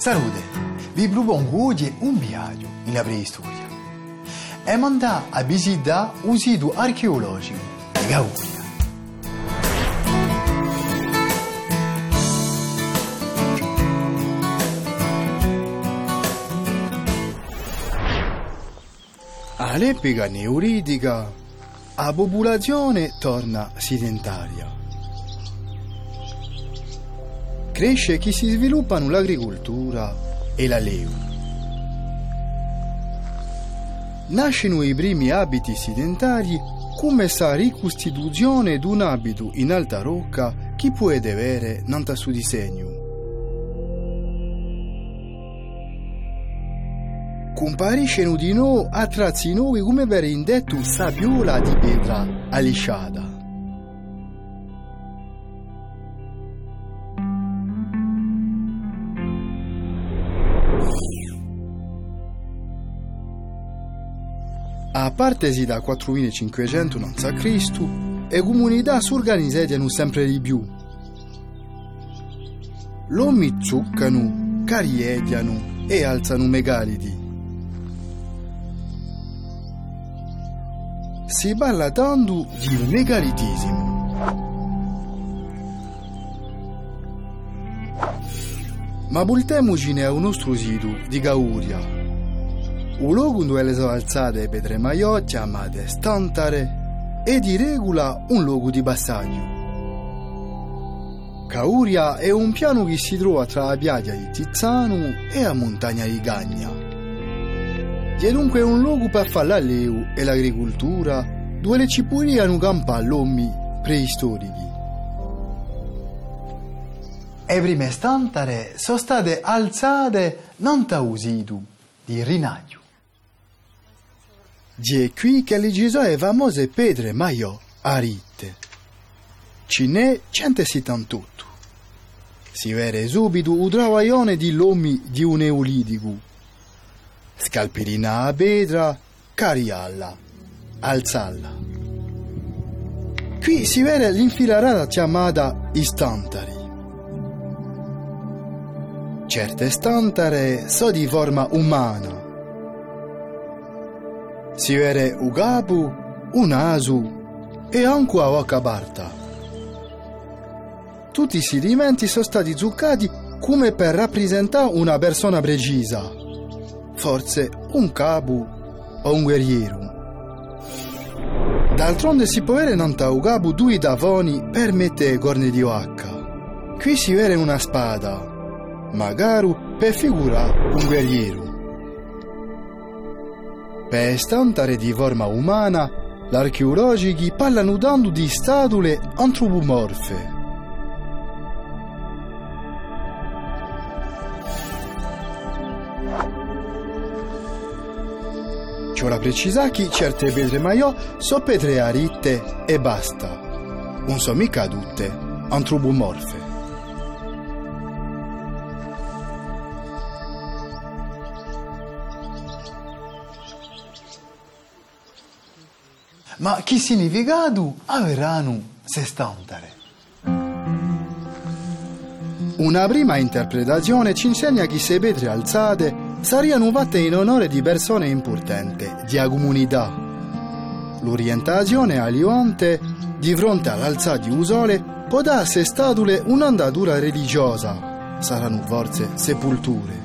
Salute, vi propongo oggi un viaggio nella preistoria e mandare a visitare un sito archeologico di Gauria. All'epoca neuritica, la popolazione torna sedentaria. Cresce chi si sviluppano l'agricoltura e la leva. Nascono i primi abiti sedentari come sa ricostituzione di un abito in alta rocca che può avere nanta su disegno. Compariscono di nuovo attrazi nuovi come per indetto sabbiola di pietra alisciata. A partesi da 4500 a.C., le comunità si organizzano sempre di più. L'uomo zuccano, cariediano e alzano megalidi. Si parla tanto di megalitismo. Ma voltiamoci a un nostro sito di Gauria, un luogo dove le sono alzate pedre maior chiamate stantare e di regola un luogo di passaggio. Cauria è un piano che si trova tra la piaggia di Tizzano e la montagna di Gagna. È dunque un luogo per fare l'alleu e l'agricoltura dove le cipurie hanno campo all'uomi preistorici. Le prime stantare sono state alzate non da usidu di rinaggio. È qui che le Gesù famose pedre maiò a rite. Ce n'è 178. Si vede subito un travaglione di lomi di un eulitico. Scalpirina a pedra, carialla, alzalla. Qui si vede l'infilarata chiamata istantari. Certe stantare sono di forma umana. Si vede un capo, un naso e anche una bocca barta. Tutti i sedimenti sono stati zuccati come per rappresentare una persona precisa, forse un capo o un guerriero. D'altronde si può non un capo due davoni per mettere corne di vacca. Qui si vede una spada, magari per figurare un guerriero. Per stantare di forma umana, l'archeologi parlano dando di statue antropomorfe. C'è la precisa che certe pietre maiò sono pietre aritte e basta. Non sono mica tutte antropomorfe. Ma che significato avranno sestantare? Una prima interpretazione ci insegna che se pietre alzate saranno fatte in onore di persone importanti, di comunità. L'orientazione a Lionte, di fronte all'alzata di Usole, potrà essere statule un'andatura religiosa, saranno forse sepolture.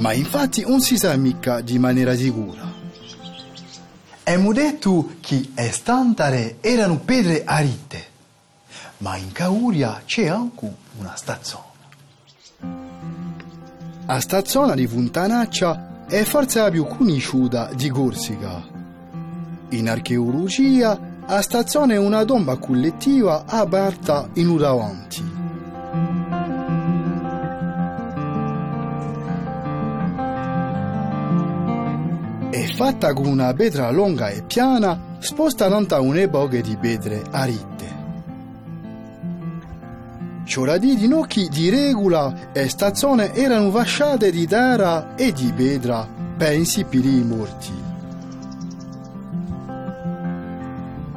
Ma infatti non si sa mica di maniera sicura. Abbiamo detto che le stantare erano pedre arite, ma in Cauria c'è anche una stazione. La stazione di Fontanaccia è forse la più conosciuta di Corsica. In archeologia, la stazione è una tomba collettiva aperta in un. Fatta con una pietra lunga e piana, sposta da un'epoca di pietre arite. C'ora di ginocchi di regola e stazione erano fasciate di terra e di pietra per i morti.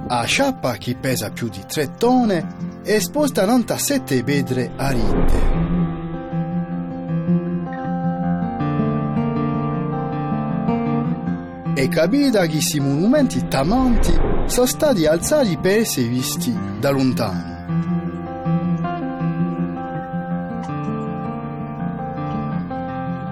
A sciappa che pesa più di tre tone è esposta 97 pietre arite. Capita che questi monumenti tamanti sono stati alzati per essere visti da lontano.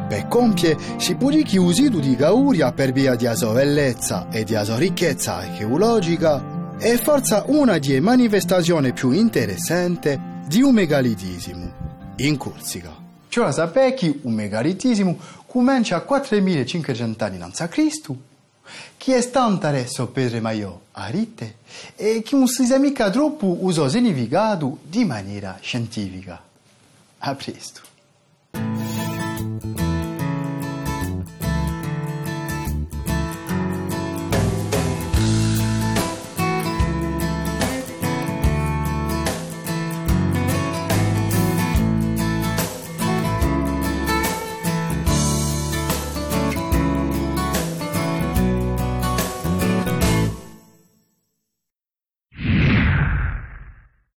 Per compie si può dire che usido di Gauria per via di sua bellezza e di sua ricchezza archeologica è forse una delle manifestazioni più interessanti di un megalitismo in Corsica. Cioè sapete che un megalitismo comincia a 4500 anni a.C., che è stato adesso Pedro Maiò a rite e che non si è mica troppo usato significato di maniera scientifica. A presto.